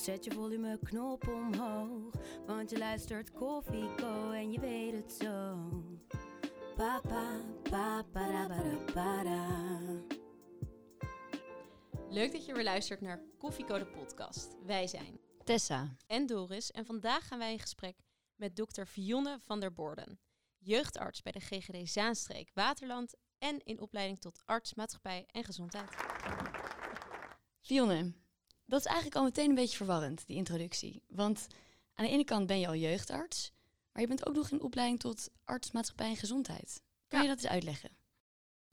Dus zet je volumeknop omhoog. Want je luistert Koffie Co en je weet het zo. Papa, papa, para, para, para. Leuk dat je weer luistert naar Koffieco de podcast. Wij zijn Tessa. en Doris en vandaag gaan wij in gesprek met dokter Fionne van der Borden. Jeugdarts bij de GGD Zaanstreek Waterland en in opleiding tot arts, maatschappij en gezondheid. Fionne, dat is eigenlijk al meteen een beetje verwarrend, die introductie. Want aan de ene kant ben je al jeugdarts, maar je bent ook nog in opleiding tot arts, maatschappij en gezondheid. Ja. je dat eens uitleggen?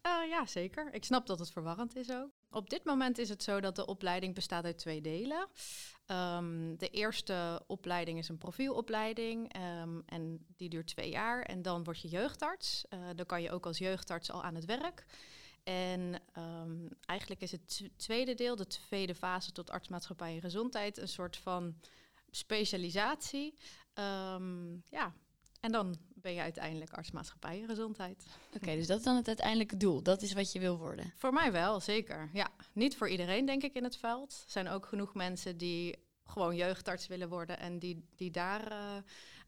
Uh, ja, zeker. Ik snap dat het verwarrend is ook. Op dit moment is het zo dat de opleiding bestaat uit twee delen. Ehm, de eerste opleiding is een profielopleiding ehm, en die duurt twee jaar. En dan word je jeugdarts. Eh, dan kan je ook als jeugdarts al aan het werk. En ehm, eigenlijk is het tweede deel, de tweede fase tot artsmaatschappij en gezondheid, een soort van specialisatie. Ehm, ja, en dan ben je uiteindelijk artsmaatschappij en gezondheid. Oké, dus dat is dan het uiteindelijke doel. Dat is wat je wil worden. Voor mij wel, zeker. Ja, niet voor iedereen denk ik in het veld. Er zijn ook genoeg mensen die gewoon jeugdarts willen worden en die, die daar eh,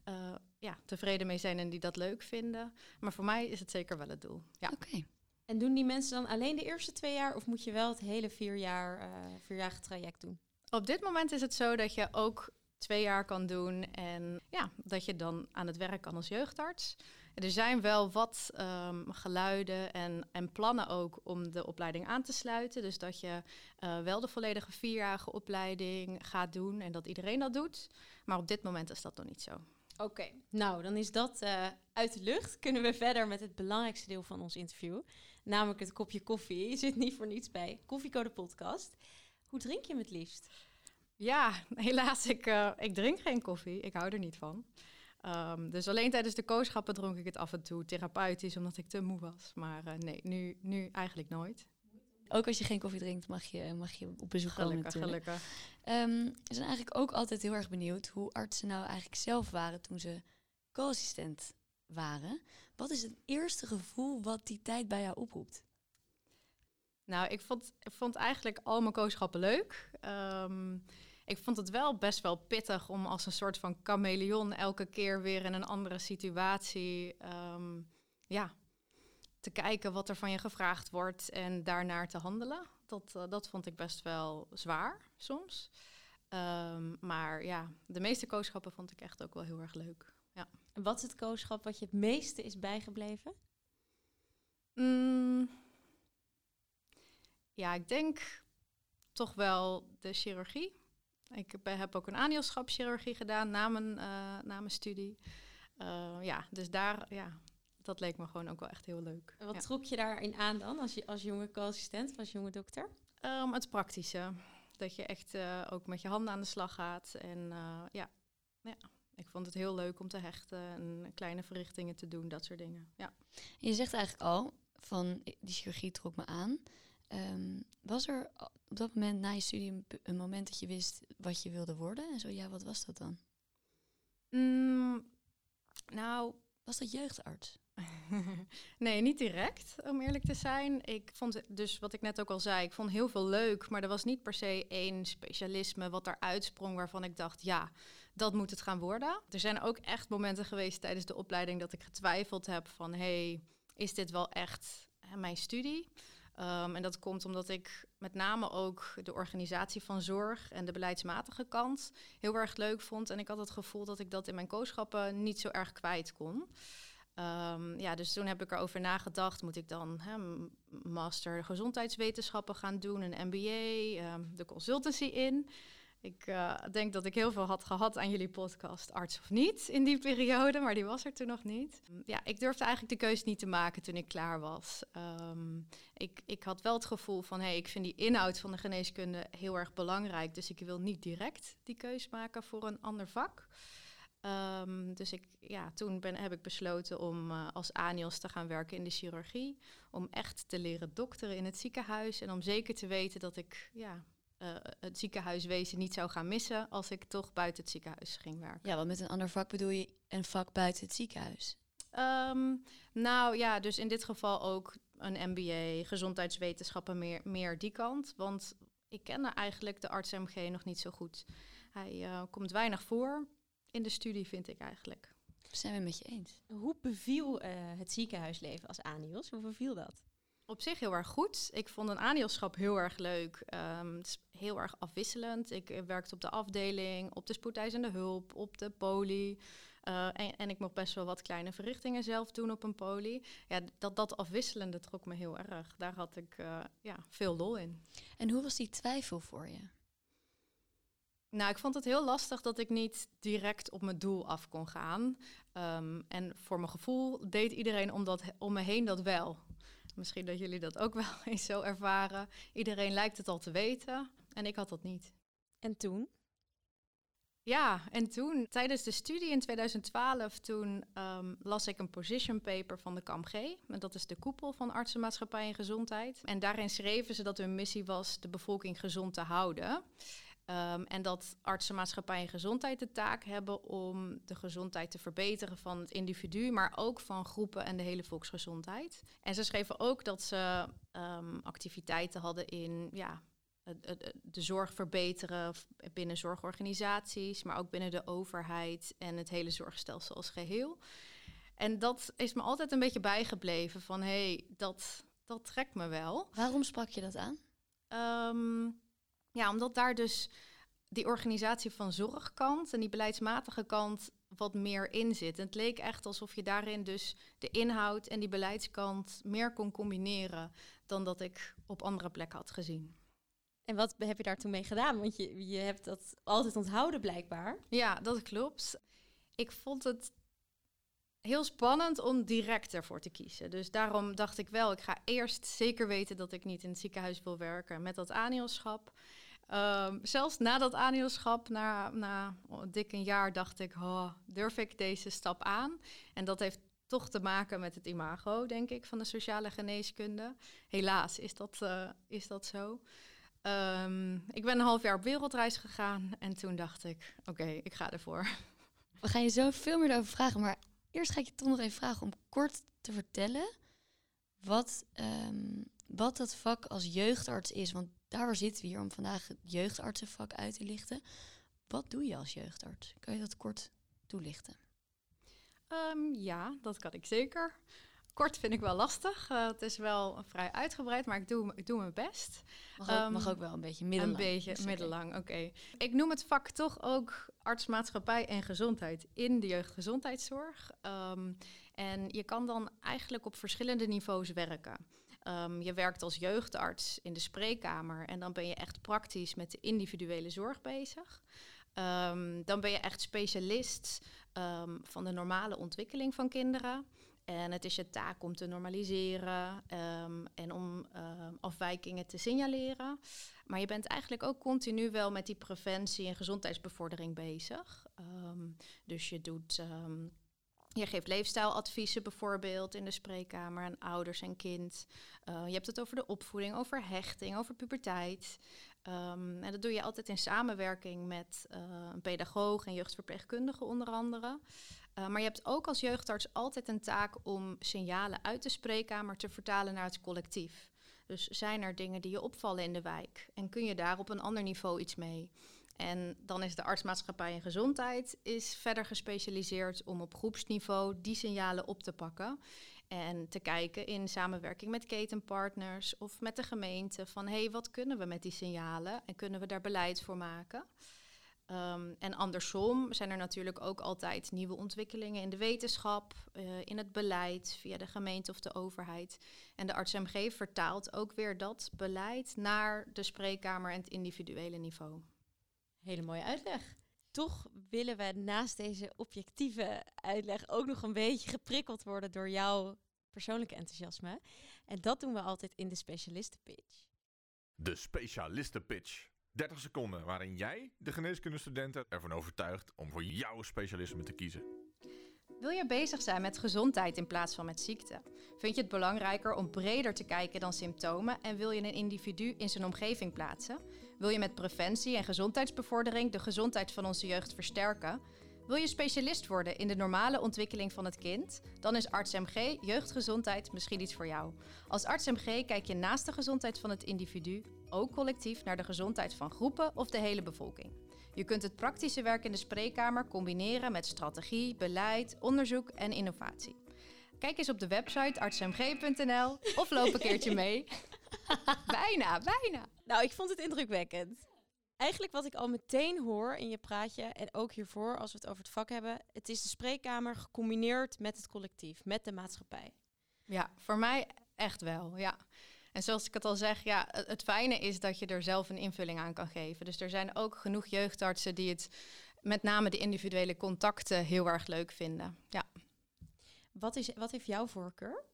eh, ja, tevreden mee zijn en die dat leuk vinden. Maar voor mij is het zeker wel het doel. Ja. Oké. En doen die mensen dan alleen de eerste twee jaar of moet je wel het hele vier jaar, eh vierjarige traject doen? Op dit moment is het zo dat je ook twee jaar kan doen en ja, dat je dan aan het werk kan als jeugdarts. Er zijn wel wat ehm, geluiden en, en plannen ook om de opleiding aan te sluiten. Dus dat je eh, wel de volledige vierjarige opleiding gaat doen en dat iedereen dat doet. Maar op dit moment is dat nog niet zo. Oké, nou dan is dat eh, uit de lucht. Kunnen we verder met het belangrijkste deel van ons interview. Namelijk het kopje koffie. Je zit niet voor niets bij Koffiecode podcast. Hoe drink je hem het liefst? Ja, helaas, ik, eh, ik drink geen koffie. Ik hou er niet van. Ehm, dus alleen tijdens de kooschappen dronk ik het af en toe therapeutisch, omdat ik te moe was. Maar eh, nee, nu, nu eigenlijk nooit. Ook als je geen koffie drinkt, mag je, mag je op bezoek komen Gelukkig, natuurlijk. gelukkig. Ehm, we zijn eigenlijk ook altijd heel erg benieuwd hoe artsen nou eigenlijk zelf waren toen ze co-assistent waren. Wat is het eerste gevoel wat die tijd bij jou oproept? Nou, ik vond, vond eigenlijk al mijn kooschappen leuk. Ehm, ik vond het wel best wel pittig om als een soort van chameleon elke keer weer in een andere situatie ehm, ja, te kijken wat er van je gevraagd wordt en daarnaar te handelen. Dat, eh, dat vond ik best wel zwaar soms. Ehm, maar ja, de meeste kooschappen vond ik echt ook wel heel erg leuk. En wat is het kooschap wat je het meeste is bijgebleven? Mm. Ja, ik denk toch wel de chirurgie. Ik heb, ook een aanhielschapschirurgie gedaan na mijn, eh, na mijn studie. Eh, ja, dus daar, ja, dat leek me gewoon ook wel echt heel leuk. En wat Ja. trok je daarin aan dan als, je, als jonge co-assistent als jonge dokter? Ehm, het praktische. Dat je echt eh, ook met je handen aan de slag gaat. En ja, ja, ik vond het heel leuk om te hechten en kleine verrichtingen te doen, dat soort dingen. Ja. Je zegt eigenlijk al van die chirurgie trok me aan. Ehm, was er op dat moment na je studie een, een moment dat je wist wat je wilde worden? En zo ja, wat was dat dan? Mm, nou, Was dat jeugdarts? nee, niet direct, om eerlijk te zijn. Ik vond het dus, wat ik net ook al zei, ik vond heel veel leuk, maar er was niet per se één specialisme wat eruit sprong waarvan ik dacht, ja, dat moet het gaan worden. Er zijn ook echt momenten geweest tijdens de opleiding dat ik getwijfeld heb van, hey, is dit wel echt mijn studie? Um, en dat komt omdat ik met name ook de organisatie van zorg en de beleidsmatige kant heel erg leuk vond. En ik had het gevoel dat ik dat in mijn kooschappen niet zo erg kwijt kon. Um, ja, dus toen heb ik erover nagedacht, moet ik dan hè, master gezondheidswetenschappen gaan doen, een MBA, um, de consultancy in. Ik uh, denk dat ik heel veel had gehad aan jullie podcast, arts of niet, in die periode, maar die was er toen nog niet. Ja, ik durfde eigenlijk de keus niet te maken toen ik klaar was. Um, ik, ik had wel het gevoel van, hé, hey, ik vind die inhoud van de geneeskunde heel erg belangrijk, dus ik wil niet direct die keus maken voor een ander vak. Ehm, dus ik, ja, toen ben, heb ik besloten om uh, als ANIOS te gaan werken in de chirurgie. Om echt te leren dokteren in het ziekenhuis. En om zeker te weten dat ik ja, uh, het ziekenhuiswezen niet zou gaan missen als ik toch buiten het ziekenhuis ging werken. Ja, want met een ander vak bedoel je een vak buiten het ziekenhuis? Um, nou ja, dus in dit geval ook een MBA, gezondheidswetenschappen, meer, meer die kant. Want ik kende eigenlijk de arts-MG nog niet zo goed. Hij uh, komt weinig voor in de studie, vind ik eigenlijk. Zijn we met je eens? Hoe beviel uh, het ziekenhuisleven als ANIOS? Hoe beviel dat? Op zich heel erg goed. Ik vond een aandeelschap heel erg leuk. Um, het is heel erg afwisselend. Ik werkte op de afdeling, op de spoedeisende hulp, op de poli. Uh, en, en, ik mocht best wel wat kleine verrichtingen zelf doen op een poli. Ja, dat, dat afwisselende trok me heel erg. Daar had ik uh, ja, veel lol in. En hoe was die twijfel voor je? Nou, ik vond het heel lastig dat ik niet direct op mijn doel af kon gaan. Um, en voor mijn gevoel deed iedereen om, dat, om me heen dat wel. Misschien dat jullie dat ook wel eens zo ervaren. Iedereen lijkt het al te weten en ik had dat niet. En toen? Ja, en toen, tijdens de studie in 2012, toen um, las ik een position paper van de KAMG. En dat is de koepel van artsenmaatschappij en gezondheid. En daarin schreven ze dat hun missie was de bevolking gezond te houden. Um, en dat artsenmaatschappij en gezondheid de taak hebben om de gezondheid te verbeteren van het individu, maar ook van groepen en de hele volksgezondheid. En ze schreven ook dat ze um, activiteiten hadden in ja, de zorg verbeteren binnen zorgorganisaties, maar ook binnen de overheid en het hele zorgstelsel als geheel. En dat is me altijd een beetje bijgebleven van hé, hey, dat, dat trekt me wel. Waarom sprak je dat aan? Um, ja, omdat daar dus die organisatie van zorgkant en die beleidsmatige kant wat meer in zit. En het leek echt alsof je daarin dus de inhoud en die beleidskant meer kon combineren dan dat ik op andere plekken had gezien. En wat heb je daar toen mee gedaan? Want je, je hebt dat altijd onthouden blijkbaar. Ja, dat klopt. Ik vond het heel spannend om direct ervoor te kiezen. Dus daarom dacht ik wel, ik ga eerst zeker weten dat ik niet in het ziekenhuis wil werken met dat aanhielschap. Um, zelfs na dat aanhielschap, na, na dik een jaar, dacht ik, oh, durf ik deze stap aan? En dat heeft toch te maken met het imago, denk ik, van de sociale geneeskunde. Helaas is dat, uh, is dat zo. Um, ik ben een half jaar op wereldreis gegaan en toen dacht ik, oké, ik ga ervoor. We gaan je zo veel meer over vragen, maar eerst ga ik je toch nog even vragen om kort te vertellen wat, um, wat dat vak als jeugdarts is. Want daar zitten we hier om vandaag het jeugdartsenvak uit te lichten. Wat doe je als jeugdarts? Kan je dat kort toelichten? Um, ja, dat kan ik zeker. Kort vind ik wel lastig. Uh, het is wel vrij uitgebreid, maar ik doe, ik doe mijn best. Mag ook, um, mag ook wel een beetje middellang. Een beetje middellang, oké. Okay. Ik noem het vak toch ook artsmaatschappij en gezondheid in de jeugdgezondheidszorg. Um, en je kan dan eigenlijk op verschillende niveaus werken. Um, je werkt als jeugdarts in de spreekkamer en dan ben je echt praktisch met de individuele zorg bezig. Um, dan ben je echt specialist um, van de normale ontwikkeling van kinderen. En het is je taak om te normaliseren en om afwijkingen te signaleren. Maar je bent eigenlijk ook continu wel met die preventie en gezondheidsbevordering bezig. dus je doet je geeft leefstijladviezen bijvoorbeeld in de spreekkamer aan ouders en kind. Uh, je hebt het over de opvoeding, over hechting, over puberteit. Um, en dat doe je altijd in samenwerking met uh, een pedagoog en jeugdverpleegkundige onder andere. Uh, maar je hebt ook als jeugdarts altijd een taak om signalen uit de spreekkamer te vertalen naar het collectief. Dus zijn er dingen die je opvallen in de wijk en kun je daar op een ander niveau iets mee? En dan is de artsmaatschappij en gezondheid is verder gespecialiseerd om op groepsniveau die signalen op te pakken. En te kijken in samenwerking met ketenpartners of met de gemeente van hé, hey, wat kunnen we met die signalen en kunnen we daar beleid voor maken? Um, en andersom zijn er natuurlijk ook altijd nieuwe ontwikkelingen in de wetenschap, uh, in het beleid, via de gemeente of de overheid. En de arts-MG vertaalt ook weer dat beleid naar de spreekkamer en het individuele niveau. Hele mooie uitleg. Toch willen we naast deze objectieve uitleg ook nog een beetje geprikkeld worden door jouw persoonlijke enthousiasme. En dat doen we altijd in de specialistenpitch. De specialistenpitch. 30 seconden waarin jij de geneeskundestudenten ervan overtuigt om voor jouw specialisme te kiezen. Wil je bezig zijn met gezondheid in plaats van met ziekte? Vind je het belangrijker om breder te kijken dan symptomen en wil je een individu in zijn omgeving plaatsen? Wil je met preventie en gezondheidsbevordering de gezondheid van onze jeugd versterken? Wil je specialist worden in de normale ontwikkeling van het kind? Dan is ArtsMG Jeugdgezondheid misschien iets voor jou. Als ArtsMG kijk je naast de gezondheid van het individu ook collectief naar de gezondheid van groepen of de hele bevolking. Je kunt het praktische werk in de spreekkamer combineren met strategie, beleid, onderzoek en innovatie. Kijk eens op de website artsmg.nl of loop een keertje mee. bijna, bijna. Nou, ik vond het indrukwekkend. Eigenlijk wat ik al meteen hoor in je praatje en ook hiervoor als we het over het vak hebben, het is de spreekkamer gecombineerd met het collectief, met de maatschappij. Ja, voor mij echt wel, ja. En zoals ik het al zeg, ja, het fijne is dat je er zelf een invulling aan kan geven. Dus er zijn ook genoeg jeugdartsen die het met name de individuele contacten heel erg leuk vinden. Ja. Wat, is, wat heeft jouw voorkeur?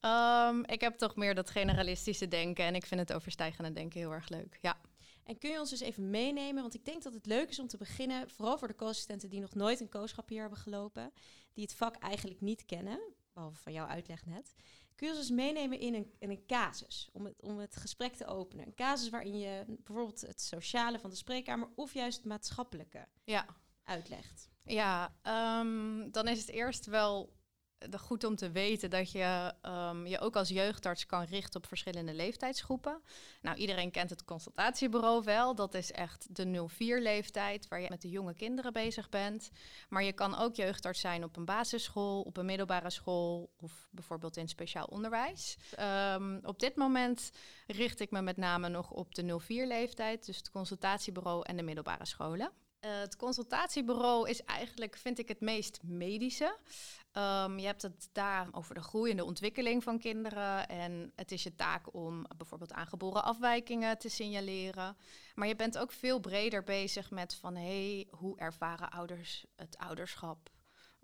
Um, ik heb toch meer dat generalistische denken en ik vind het overstijgende denken heel erg leuk. Ja. En kun je ons dus even meenemen? Want ik denk dat het leuk is om te beginnen, vooral voor de co-assistenten die nog nooit een kooschap hier hebben gelopen, die het vak eigenlijk niet kennen, behalve van jouw uitleg net. Kun je ons eens meenemen in een, in een casus, om het, om het gesprek te openen? Een casus waarin je bijvoorbeeld het sociale van de spreekkamer of juist het maatschappelijke ja. uitlegt. Ja, um, dan is het eerst wel goed om te weten dat je um, je ook als jeugdarts kan richten op verschillende leeftijdsgroepen. Nou, iedereen kent het consultatiebureau wel. Dat is echt de 04-leeftijd waar je met de jonge kinderen bezig bent. Maar je kan ook jeugdarts zijn op een basisschool, op een middelbare school of bijvoorbeeld in speciaal onderwijs. Um, op dit moment richt ik me met name nog op de 04-leeftijd, dus het consultatiebureau en de middelbare scholen. Uh, het consultatiebureau is eigenlijk, vind ik, het meest medische. Um, je hebt het daar over de groeiende ontwikkeling van kinderen. En het is je taak om bijvoorbeeld aangeboren afwijkingen te signaleren. Maar je bent ook veel breder bezig met van hé, hey, hoe ervaren ouders het ouderschap?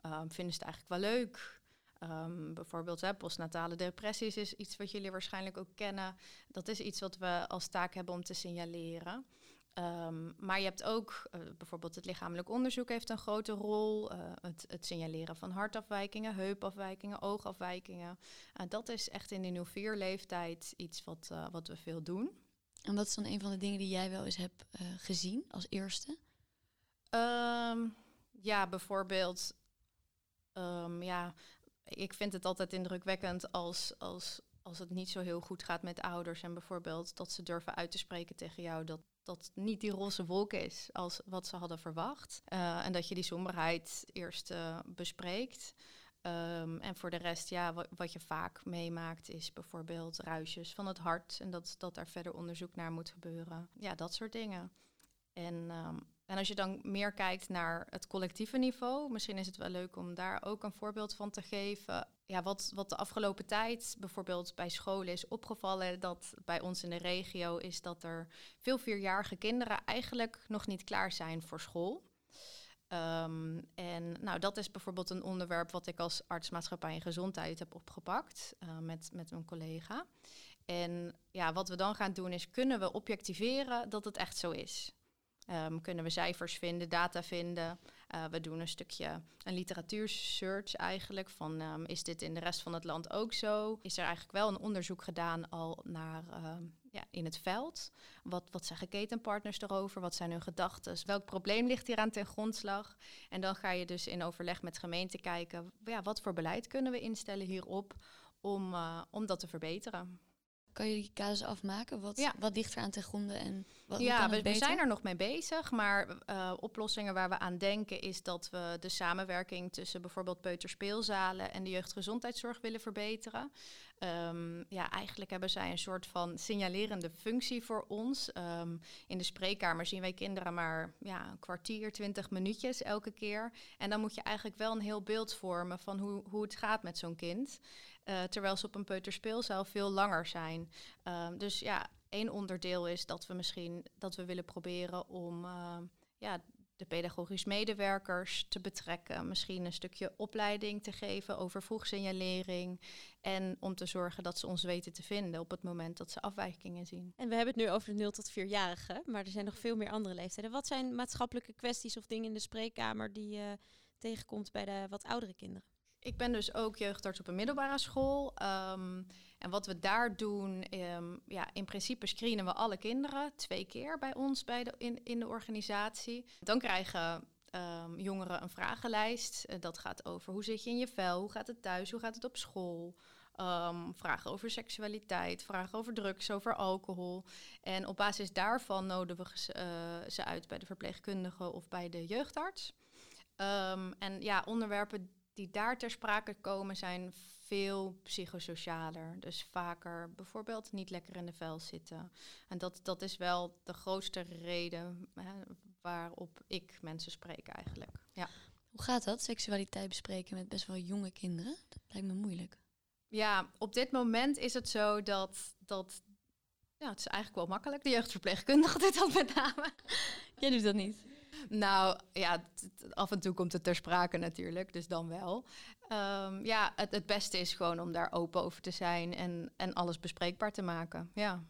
Um, vinden ze het eigenlijk wel leuk? Um, bijvoorbeeld postnatale depressies is iets wat jullie waarschijnlijk ook kennen. Dat is iets wat we als taak hebben om te signaleren. Um, maar je hebt ook uh, bijvoorbeeld het lichamelijk onderzoek heeft een grote rol. Uh, het, het, signaleren van hartafwijkingen, heupafwijkingen, oogafwijkingen. Uh, dat is echt in de 04-leeftijd iets wat, wat we veel doen. En wat is dan een van de dingen die jij wel eens hebt gezien als eerste? Um, ja, bijvoorbeeld. Um, ja, ik vind het altijd indrukwekkend als, als, als het niet zo heel goed gaat met ouders. En bijvoorbeeld dat ze durven uit te spreken tegen jou dat dat niet die roze wolk is als wat ze hadden verwacht. Uh, en dat je die somberheid eerst uh, bespreekt. Um, en voor de rest, ja, wat, je vaak meemaakt is bijvoorbeeld ruisjes van het hart. En dat, dat daar verder onderzoek naar moet gebeuren. Ja, dat soort dingen. En, um, en als je dan meer kijkt naar het collectieve niveau, misschien is het wel leuk om daar ook een voorbeeld van te geven ja, wat, wat de afgelopen tijd bijvoorbeeld bij scholen is opgevallen, dat bij ons in de regio is dat er veel vierjarige kinderen eigenlijk nog niet klaar zijn voor school. Um, en nou, dat is bijvoorbeeld een onderwerp wat ik als artsmaatschappij en gezondheid heb opgepakt uh, met, met een collega. En ja, wat we dan gaan doen is, kunnen we objectiveren dat het echt zo is? Um, kunnen we cijfers vinden, data vinden? Uh, we doen een stukje een literatuursearch eigenlijk van um, is dit in de rest van het land ook zo? Is er eigenlijk wel een onderzoek gedaan al naar um, ja, in het veld? Wat, wat zeggen ketenpartners erover? Wat zijn hun gedachten? Welk probleem ligt hier aan ten grondslag? En dan ga je dus in overleg met gemeenten kijken, ja, wat voor beleid kunnen we instellen hierop om, uh, om dat te verbeteren? Kan je die casus afmaken? Wat, ja. wat ligt er aan ten gronde en wat Ja, we, we, zijn er nog mee bezig. Maar uh, oplossingen waar we aan denken is dat we de samenwerking tussen bijvoorbeeld peuterspeelzalen en de jeugdgezondheidszorg willen verbeteren. Um, ja, eigenlijk hebben zij een soort van signalerende functie voor ons. Um, in de spreekkamer zien wij kinderen maar ja, een kwartier, twintig minuutjes elke keer. En dan moet je eigenlijk wel een heel beeld vormen van hoe, hoe het gaat met zo'n kind. Uh, terwijl ze op een peuterspeelzaal veel langer zijn. Um, dus ja, één onderdeel is dat we misschien dat we willen proberen om uh, ja, de pedagogisch medewerkers te betrekken. Misschien een stukje opleiding te geven over vroegsignalering. En om te zorgen dat ze ons weten te vinden op het moment dat ze afwijkingen zien. En we hebben het nu over de 0 tot 4-jarigen, maar er zijn nog veel meer andere leeftijden. Wat zijn maatschappelijke kwesties of dingen in de spreekkamer die je tegenkomt bij de wat oudere kinderen? Ik ben dus ook jeugdarts op een middelbare school. Ehm, en wat we daar doen, ehm, ja, in principe screenen we alle kinderen twee keer bij ons bij de, in, in de organisatie. Dan krijgen ehm, jongeren een vragenlijst. Uh, dat gaat over hoe zit je in je vel, hoe gaat het thuis, hoe gaat het op school. vragen over seksualiteit, vragen over drugs, over alcohol. En op basis daarvan nodigen we uh, ze uit bij de verpleegkundige of bij de jeugdarts. en ja, onderwerpen die daar ter sprake komen zijn veel psychosocialer. Dus vaker bijvoorbeeld niet lekker in de vel zitten. En dat, dat is wel de grootste reden hè, waarop ik mensen spreek eigenlijk. Ja. Hoe gaat dat, seksualiteit bespreken met best wel jonge kinderen? Dat lijkt me moeilijk. Ja, op dit moment is het zo dat, dat ja, het is eigenlijk wel makkelijk. De jeugdverpleegkundige doet dat met name. Jij doet dat niet. Nou ja, af en toe komt het ter sprake natuurlijk, dus dan wel. Um, ja, het, het beste is gewoon om daar open over te zijn en, en alles bespreekbaar te maken. Ja.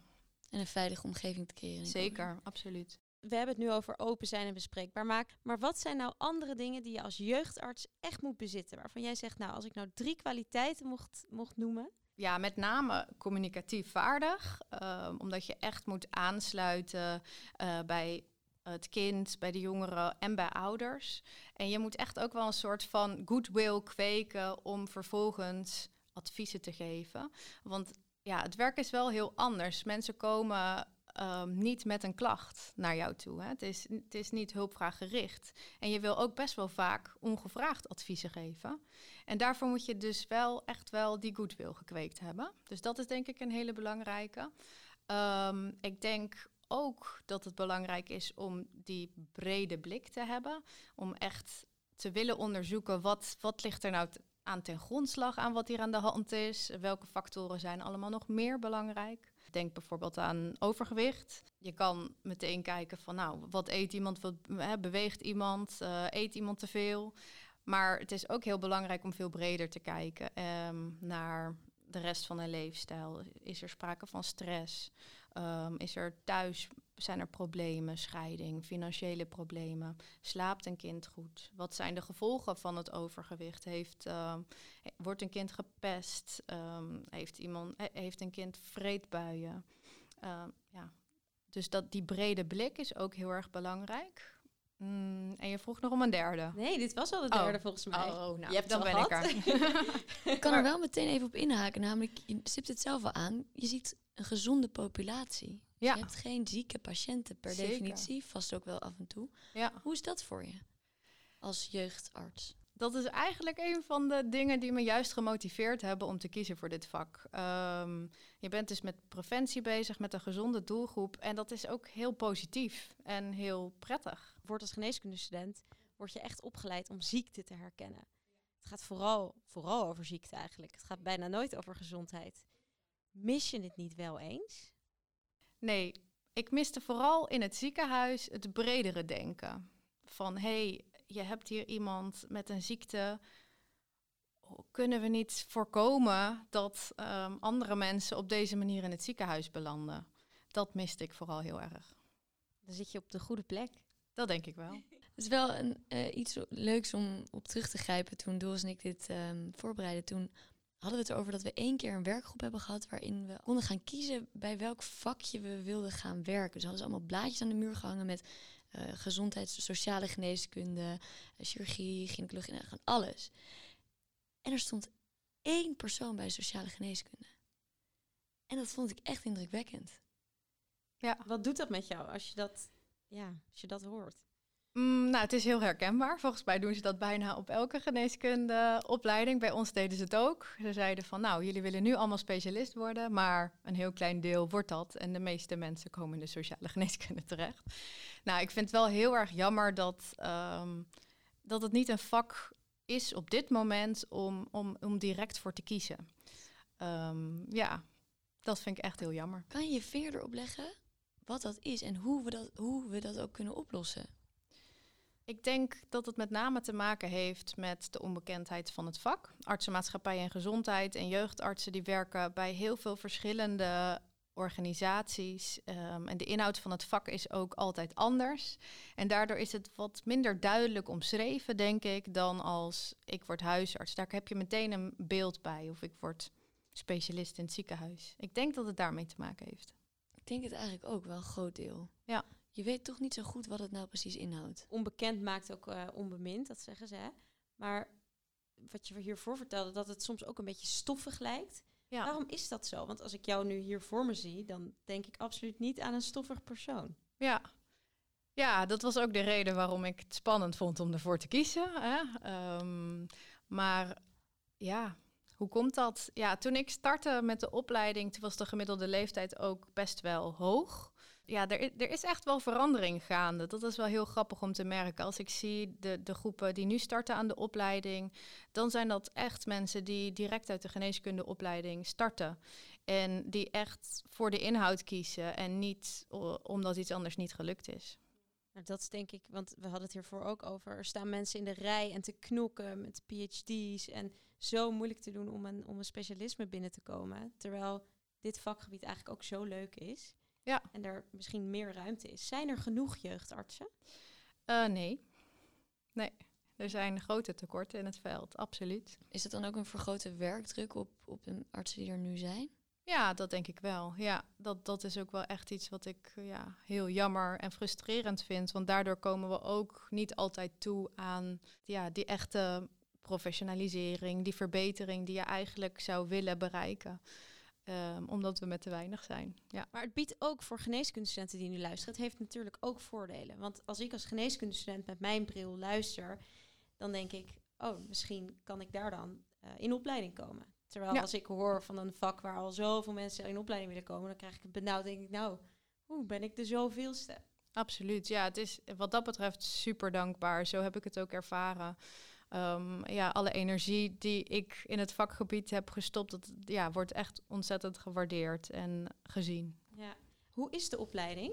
En een veilige omgeving te creëren. Zeker, absoluut. We hebben het nu over open zijn en bespreekbaar maken. Maar wat zijn nou andere dingen die je als jeugdarts echt moet bezitten? Waarvan jij zegt, nou, als ik nou drie kwaliteiten mocht, mocht noemen. Ja, met name communicatief vaardig. Um, omdat je echt moet aansluiten uh, bij het kind, bij de jongeren en bij ouders. En je moet echt ook wel een soort van goodwill kweken om vervolgens adviezen te geven. Want ja, het werk is wel heel anders. Mensen komen um, niet met een klacht naar jou toe. Hè. Het, is, het is niet hulpvraaggericht. En je wil ook best wel vaak ongevraagd adviezen geven. En daarvoor moet je dus wel echt wel die goodwill gekweekt hebben. Dus dat is denk ik een hele belangrijke. Um, ik denk ook dat het belangrijk is om die brede blik te hebben. Om echt te willen onderzoeken wat, wat ligt er nou aan ten grondslag aan wat hier aan de hand is. Welke factoren zijn allemaal nog meer belangrijk. Denk bijvoorbeeld aan overgewicht. Je kan meteen kijken van nou, wat eet iemand, wat beweegt iemand, uh, eet iemand te veel. Maar het is ook heel belangrijk om veel breder te kijken um, naar de rest van hun leefstijl. Is er sprake van stress? Um, is er thuis, zijn er problemen, scheiding, financiële problemen? Slaapt een kind goed? Wat zijn de gevolgen van het overgewicht? Heeft, uh, wordt een kind gepest? Um, heeft, iemand, heeft een kind vreedbuien? Uh, ja. Dus dat, die brede blik is ook heel erg belangrijk. Mm, en je vroeg nog om een derde. Nee, dit was al de derde oh. volgens mij. Oh, oh nou, je hebt dan ben ik er. ik kan er wel meteen even op inhaken. Namelijk, je stipt het zelf al aan. Je ziet een gezonde populatie. Ja. Je hebt geen zieke patiënten per definitie, vast ook wel af en toe. Ja. Hoe is dat voor je als jeugdarts? Dat is eigenlijk een van de dingen die me juist gemotiveerd hebben om te kiezen voor dit vak. Um, je bent dus met preventie bezig, met een gezonde doelgroep. En dat is ook heel positief en heel prettig. Wordt als geneeskundestudent word je echt opgeleid om ziekte te herkennen. Het gaat vooral, vooral over ziekte eigenlijk. Het gaat bijna nooit over gezondheid. Mis je het niet wel eens? Nee, ik miste vooral in het ziekenhuis het bredere denken. Van hé, hey, je hebt hier iemand met een ziekte. Kunnen we niet voorkomen dat um, andere mensen op deze manier in het ziekenhuis belanden? Dat miste ik vooral heel erg. Dan zit je op de goede plek. Dat denk ik wel. Het is wel een, uh, iets leuks om op terug te grijpen. Toen Doris en ik dit um, voorbereiden, toen hadden we het over dat we één keer een werkgroep hebben gehad waarin we konden gaan kiezen bij welk vakje we wilden gaan werken. Dus hadden ze allemaal blaadjes aan de muur gehangen met uh, gezondheids, sociale geneeskunde, uh, chirurgie, gynaecologie, gewoon alles. En er stond één persoon bij sociale geneeskunde. En dat vond ik echt indrukwekkend. Ja, wat doet dat met jou als je dat, ja, als je dat hoort? Mm, nou, het is heel herkenbaar. Volgens mij doen ze dat bijna op elke geneeskundeopleiding. Bij ons deden ze het ook. Ze zeiden van, nou, jullie willen nu allemaal specialist worden, maar een heel klein deel wordt dat. En de meeste mensen komen in de sociale geneeskunde terecht. Nou, ik vind het wel heel erg jammer dat, um, dat het niet een vak is op dit moment om, om, om direct voor te kiezen. Um, ja, dat vind ik echt heel jammer. Kan je je opleggen wat dat is en hoe we dat, hoe we dat ook kunnen oplossen? Ik denk dat het met name te maken heeft met de onbekendheid van het vak. Artsenmaatschappij en gezondheid en jeugdartsen die werken bij heel veel verschillende organisaties. Ehm, en de inhoud van het vak is ook altijd anders. En daardoor is het wat minder duidelijk omschreven, denk ik, dan als ik word huisarts. Daar heb je meteen een beeld bij. Of ik word specialist in het ziekenhuis. Ik denk dat het daarmee te maken heeft. Ik denk het eigenlijk ook wel een groot deel. Ja. Je weet toch niet zo goed wat het nou precies inhoudt. Onbekend maakt ook eh, onbemind, dat zeggen ze. Hè? Maar wat je hiervoor vertelde, dat het soms ook een beetje stoffig lijkt. Ja. Waarom is dat zo? Want als ik jou nu hier voor me zie, dan denk ik absoluut niet aan een stoffig persoon. Ja. Ja, dat was ook de reden waarom ik het spannend vond om ervoor te kiezen. Hè? Ehm, maar ja, hoe komt dat? Ja, toen ik startte met de opleiding, toen was de gemiddelde leeftijd ook best wel hoog. Ja, er, er is echt wel verandering gaande. Dat is wel heel grappig om te merken. Als ik zie de, de groepen die nu starten aan de opleiding, dan zijn dat echt mensen die direct uit de geneeskundeopleiding starten. En die echt voor de inhoud kiezen en niet omdat iets anders niet gelukt is. Nou, dat is denk ik, want we hadden het hiervoor ook over. Er staan mensen in de rij en te knokken met PhD's. En zo moeilijk te doen om een, om een specialisme binnen te komen. Terwijl dit vakgebied eigenlijk ook zo leuk is. Ja. En er misschien meer ruimte is. Zijn er genoeg jeugdartsen? Eh, nee. Nee. Er zijn grote tekorten in het veld, absoluut. Is het dan ook een vergrote werkdruk op, op de artsen die er nu zijn? Ja, dat denk ik wel. Ja, dat, dat is ook wel echt iets wat ik ja, heel jammer en frustrerend vind. Want daardoor komen we ook niet altijd toe aan ja, die echte professionalisering, die verbetering die je eigenlijk zou willen bereiken. Ehm, omdat we met te weinig zijn. Ja. Maar het biedt ook voor geneeskundestudenten die nu luisteren, het heeft natuurlijk ook voordelen. Want als ik als geneeskundestudent met mijn bril luister, dan denk ik, oh, misschien kan ik daar dan eh, in opleiding komen. Terwijl Ja. als ik hoor van een vak waar al zoveel mensen in opleiding willen komen, dan krijg ik het benauwd. denk ik, nou, hoe ben ik de zoveelste? Absoluut, ja. Het is wat dat betreft super dankbaar. Zo heb ik het ook ervaren. Ehm, ja, alle energie die ik in het vakgebied heb gestopt, dat ja, wordt echt ontzettend gewaardeerd en gezien. Ja. Hoe is de opleiding?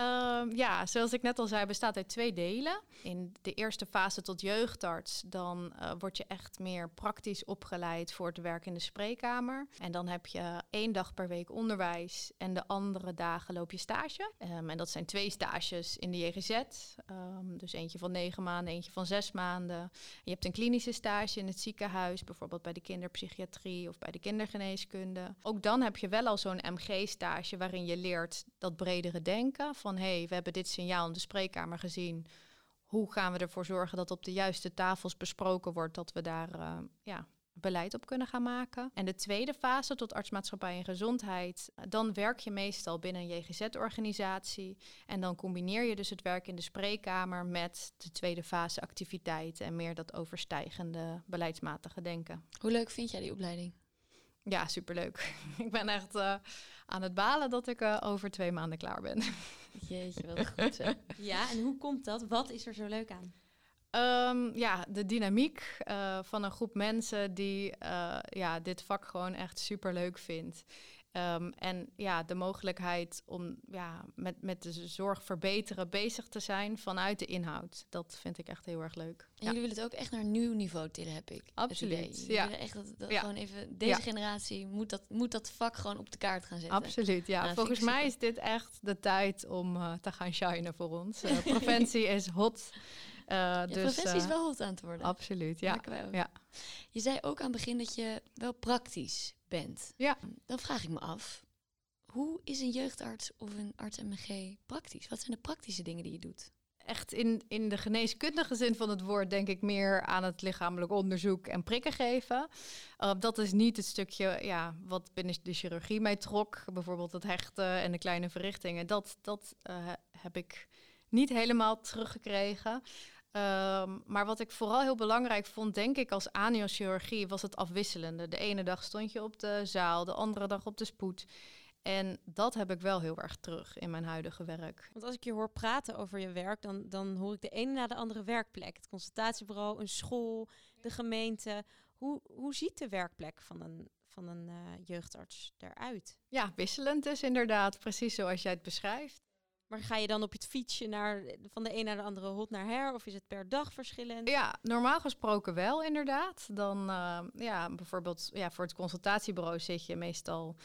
Ehm, ja, zoals ik net al zei, bestaat uit twee delen. In de eerste fase tot jeugdarts, dan eh, word je echt meer praktisch opgeleid voor het werk in de spreekkamer. En dan heb je één dag per week onderwijs en de andere dagen loop je stage. Ehm, en dat zijn twee stages in de JGZ. Ehm, dus eentje van negen maanden, eentje van zes maanden. Je hebt een klinische stage in het ziekenhuis, bijvoorbeeld bij de kinderpsychiatrie of bij de kindergeneeskunde. Ook dan heb je wel al zo'n MG-stage waarin je leert dat bredere denken. Van hé, hey, we hebben dit signaal in de spreekkamer gezien. Hoe gaan we ervoor zorgen dat op de juiste tafels besproken wordt, dat we daar eh, ja, beleid op kunnen gaan maken. En de tweede fase, tot artsmaatschappij en gezondheid, dan werk je meestal binnen een JGZ-organisatie. En dan combineer je dus het werk in de spreekkamer met de tweede fase activiteiten en meer dat overstijgende beleidsmatige denken. Hoe leuk vind jij die opleiding? Ja, superleuk. ik ben echt eh, aan het balen dat ik eh, over twee maanden klaar ben. Jeetje, wat goed zeg. Ja, en hoe komt dat? Wat is er zo leuk aan? Ehm, ja, de dynamiek eh, van een groep mensen die ja, dit vak gewoon echt super leuk vindt. Ehm, en ja, de mogelijkheid om ja, met, met de zorg verbeteren bezig te zijn vanuit de inhoud. Dat vind ik echt heel erg leuk. En Ja. jullie willen het ook echt naar een nieuw niveau tillen, heb ik. Absoluut, ja. willen echt dat, dat Ja. gewoon even, deze Ja. generatie moet dat, moet dat vak gewoon op de kaart gaan zetten. Absoluut, ja. Nou, Volgens mij super. is dit echt de tijd om eh, te gaan shinen voor ons. Eh, preventie is hot. Eh, Ja, dus, professie is eh, wel hot aan het worden. Absoluut, ja. Ja. Je zei ook aan het begin dat je wel praktisch bent. Ja. Dan vraag ik me af, hoe is een jeugdarts of een arts-MG praktisch? Wat zijn de praktische dingen die je doet? echt in, in de geneeskundige zin van het woord denk ik meer aan het lichamelijk onderzoek en prikken geven. Uh, dat is niet het stukje ja, wat binnen de chirurgie mij trok. Bijvoorbeeld het hechten en de kleine verrichtingen. Dat, dat uh, heb ik niet helemaal teruggekregen. Um, maar wat ik vooral heel belangrijk vond, denk ik, als aniochirurgie, was het afwisselende. De ene dag stond je op de zaal, de andere dag op de spoed. En dat heb ik wel heel erg terug in mijn huidige werk. Want als ik je hoor praten over je werk, dan, dan hoor ik de ene na de andere werkplek. Het consultatiebureau, een school, de gemeente. Hoe, hoe ziet de werkplek van een, van een uh, jeugdarts eruit? Ja, wisselend dus inderdaad. Precies zoals jij het beschrijft. Maar ga je dan op het fietsje naar, van de een naar de andere hot naar her? Of is het per dag verschillend? Ja, normaal gesproken wel inderdaad. Dan uh, ja, bijvoorbeeld ja, voor het consultatiebureau zit je meestal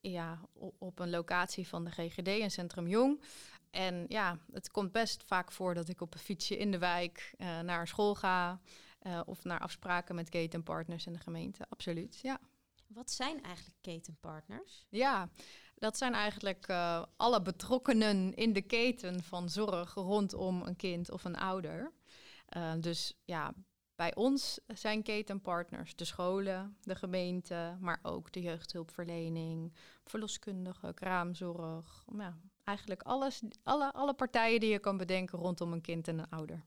ja, op een locatie van de GGD in Centrum Jong. En ja, het komt best vaak voor dat ik op een fietsje in de wijk uh, naar school ga. Uh, of naar afspraken met ketenpartners in de gemeente. Absoluut, ja. Wat zijn eigenlijk ketenpartners? Ja, dat zijn eigenlijk uh, alle betrokkenen in de keten van zorg rondom een kind of een ouder. Uh, dus ja, bij ons zijn ketenpartners de scholen, de gemeente, maar ook de jeugdhulpverlening, verloskundige, kraamzorg. Ja, eigenlijk alles, alle, alle partijen die je kan bedenken rondom een kind en een ouder.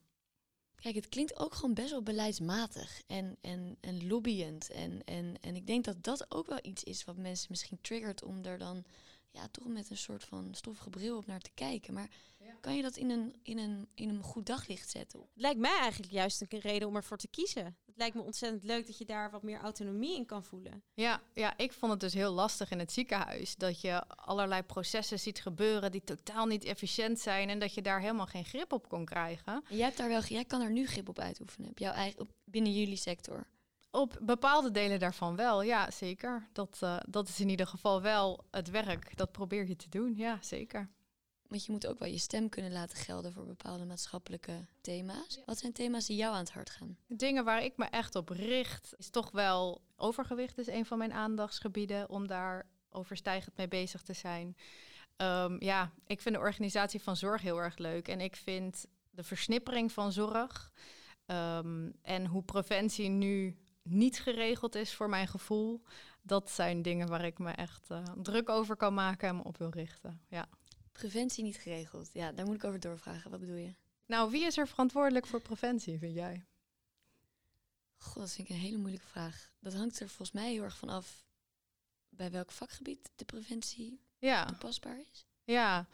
Kijk, het klinkt ook gewoon best wel beleidsmatig en, en, en lobbyend. En, en, en ik denk dat dat ook wel iets is wat mensen misschien triggert om er dan ja, toch met een soort van stoffige bril op naar te kijken. Maar ja. kan je dat in een, in, een, in een goed daglicht zetten? Het lijkt mij eigenlijk juist een reden om ervoor te kiezen. Het lijkt me ontzettend leuk dat je daar wat meer autonomie in kan voelen. Ja, ja, ik vond het dus heel lastig in het ziekenhuis. Dat je allerlei processen ziet gebeuren die totaal niet efficiënt zijn. En dat je daar helemaal geen grip op kon krijgen. En jij, hebt daar wel, jij kan er nu grip op uitoefenen. Op jouw eigen, op, binnen jullie sector. Op bepaalde delen daarvan wel, ja, zeker. Dat, uh, dat is in ieder geval wel het werk. Dat probeer je te doen, ja, zeker. Want je moet ook wel je stem kunnen laten gelden voor bepaalde maatschappelijke thema's. Wat zijn thema's die jou aan het hart gaan? Dingen waar ik me echt op richt, is toch wel overgewicht is een van mijn aandachtsgebieden om daar overstijgend mee bezig te zijn. Um, ja, ik vind de organisatie van zorg heel erg leuk en ik vind de versnippering van zorg um, en hoe preventie nu niet geregeld is voor mijn gevoel. Dat zijn dingen waar ik me echt uh, druk over kan maken en me op wil richten. Ja. Preventie niet geregeld. Ja, daar moet ik over doorvragen. Wat bedoel je? Nou, wie is er verantwoordelijk voor preventie, vind jij? God, dat vind ik een hele moeilijke vraag. Dat hangt er volgens mij heel erg van af bij welk vakgebied de preventie ja. toepasbaar is. Ja.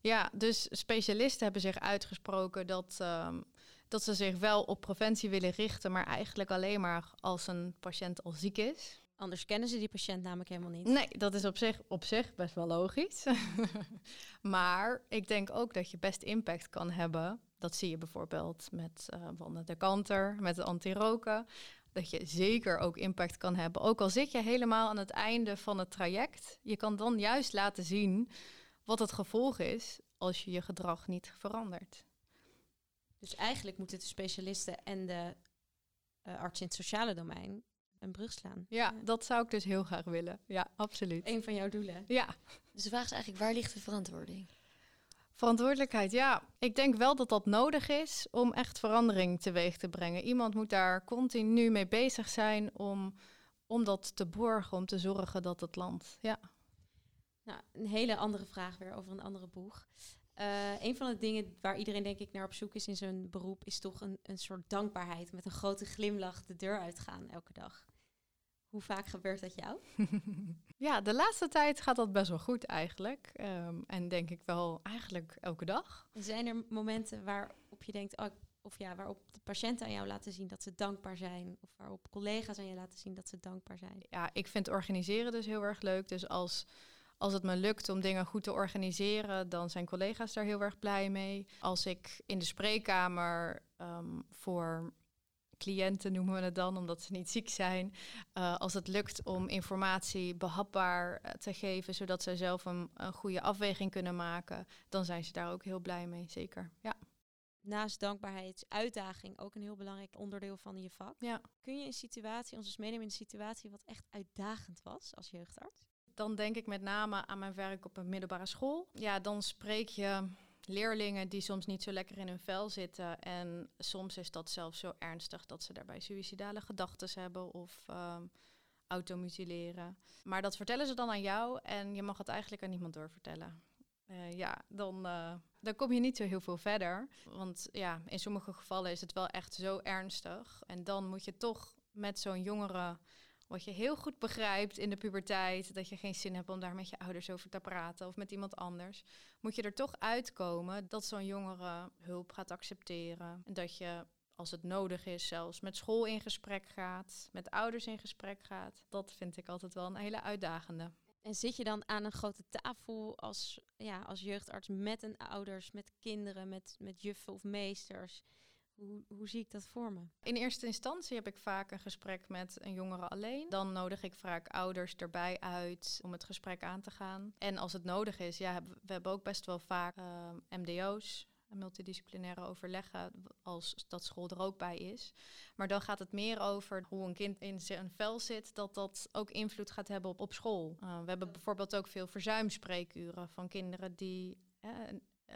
ja, dus specialisten hebben zich uitgesproken dat um, dat ze zich wel op preventie willen richten, maar eigenlijk alleen maar als een patiënt al ziek is. Anders kennen ze die patiënt namelijk helemaal niet. Nee, dat is op zich, op zich best wel logisch. maar ik denk ook dat je best impact kan hebben. Dat zie je bijvoorbeeld met uh, de kanter, met de anti-roken. Dat je zeker ook impact kan hebben. Ook al zit je helemaal aan het einde van het traject. Je kan dan juist laten zien wat het gevolg is als je je gedrag niet verandert. Dus eigenlijk moeten de specialisten en de uh, arts in het sociale domein een brug slaan. Ja, dat zou ik dus heel graag willen. Ja, absoluut. Een van jouw doelen. Ja. Dus de vraag is eigenlijk, waar ligt de verantwoording? Verantwoordelijkheid, ja. Ik denk wel dat dat nodig is om echt verandering teweeg te brengen. Iemand moet daar continu mee bezig zijn om, om dat te borgen, om te zorgen dat het land. Ja. Nou, een hele andere vraag weer over een andere boeg. Uh, een van de dingen waar iedereen denk ik naar op zoek is in zijn beroep, is toch een, een soort dankbaarheid. Met een grote glimlach de deur uitgaan elke dag. Hoe vaak gebeurt dat jou? ja, de laatste tijd gaat dat best wel goed eigenlijk. Um, en denk ik wel eigenlijk elke dag. Zijn er momenten waarop je denkt, oh, of ja, waarop de patiënten aan jou laten zien dat ze dankbaar zijn? Of waarop collega's aan je laten zien dat ze dankbaar zijn? Ja, ik vind organiseren dus heel erg leuk. Dus als als het me lukt om dingen goed te organiseren, dan zijn collega's daar heel erg blij mee. Als ik in de spreekkamer um, voor cliënten noemen we het dan, omdat ze niet ziek zijn. Uh, als het lukt om informatie behapbaar uh, te geven, zodat zij zelf een, een, goede afweging kunnen maken, dan zijn ze daar ook heel blij mee, zeker. Ja. Naast dankbaarheid, uitdaging ook een heel belangrijk onderdeel van je vak. Ja. Kun je een situatie, ons eens meenemen in een situatie wat echt uitdagend was als jeugdarts? Dan denk ik met name aan mijn werk op een middelbare school. Ja, dan spreek je leerlingen die soms niet zo lekker in hun vel zitten. En soms is dat zelfs zo ernstig dat ze daarbij suïcidale gedachten hebben of um, automutileren. Maar dat vertellen ze dan aan jou en je mag het eigenlijk aan niemand doorvertellen. Uh, ja, dan, uh, dan kom je niet zo heel veel verder. Want ja, in sommige gevallen is het wel echt zo ernstig. En dan moet je toch met zo'n jongere wat je heel goed begrijpt in de puberteit, dat je geen zin hebt om daar met je ouders over te praten of met iemand anders, moet je er toch uitkomen dat zo'n jongere hulp gaat accepteren. En dat je, als het nodig is, zelfs met school in gesprek gaat, met ouders in gesprek gaat. Dat vind ik altijd wel een hele uitdagende. En zit je dan aan een grote tafel als, ja, als jeugdarts met een ouders, met kinderen, met, met juffen of meesters? Hoe, hoe zie ik dat voor me? In eerste instantie heb ik vaak een gesprek met een jongere alleen. Dan nodig ik vaak ouders erbij uit om het gesprek aan te gaan. En als het nodig is, ja, we hebben ook best wel vaak uh, MDO's, multidisciplinaire overleggen, als dat school er ook bij is. Maar dan gaat het meer over hoe een kind in zijn vel zit, dat dat ook invloed gaat hebben op, op school. Uh, we hebben bijvoorbeeld ook veel verzuimspreekuren van kinderen die uh,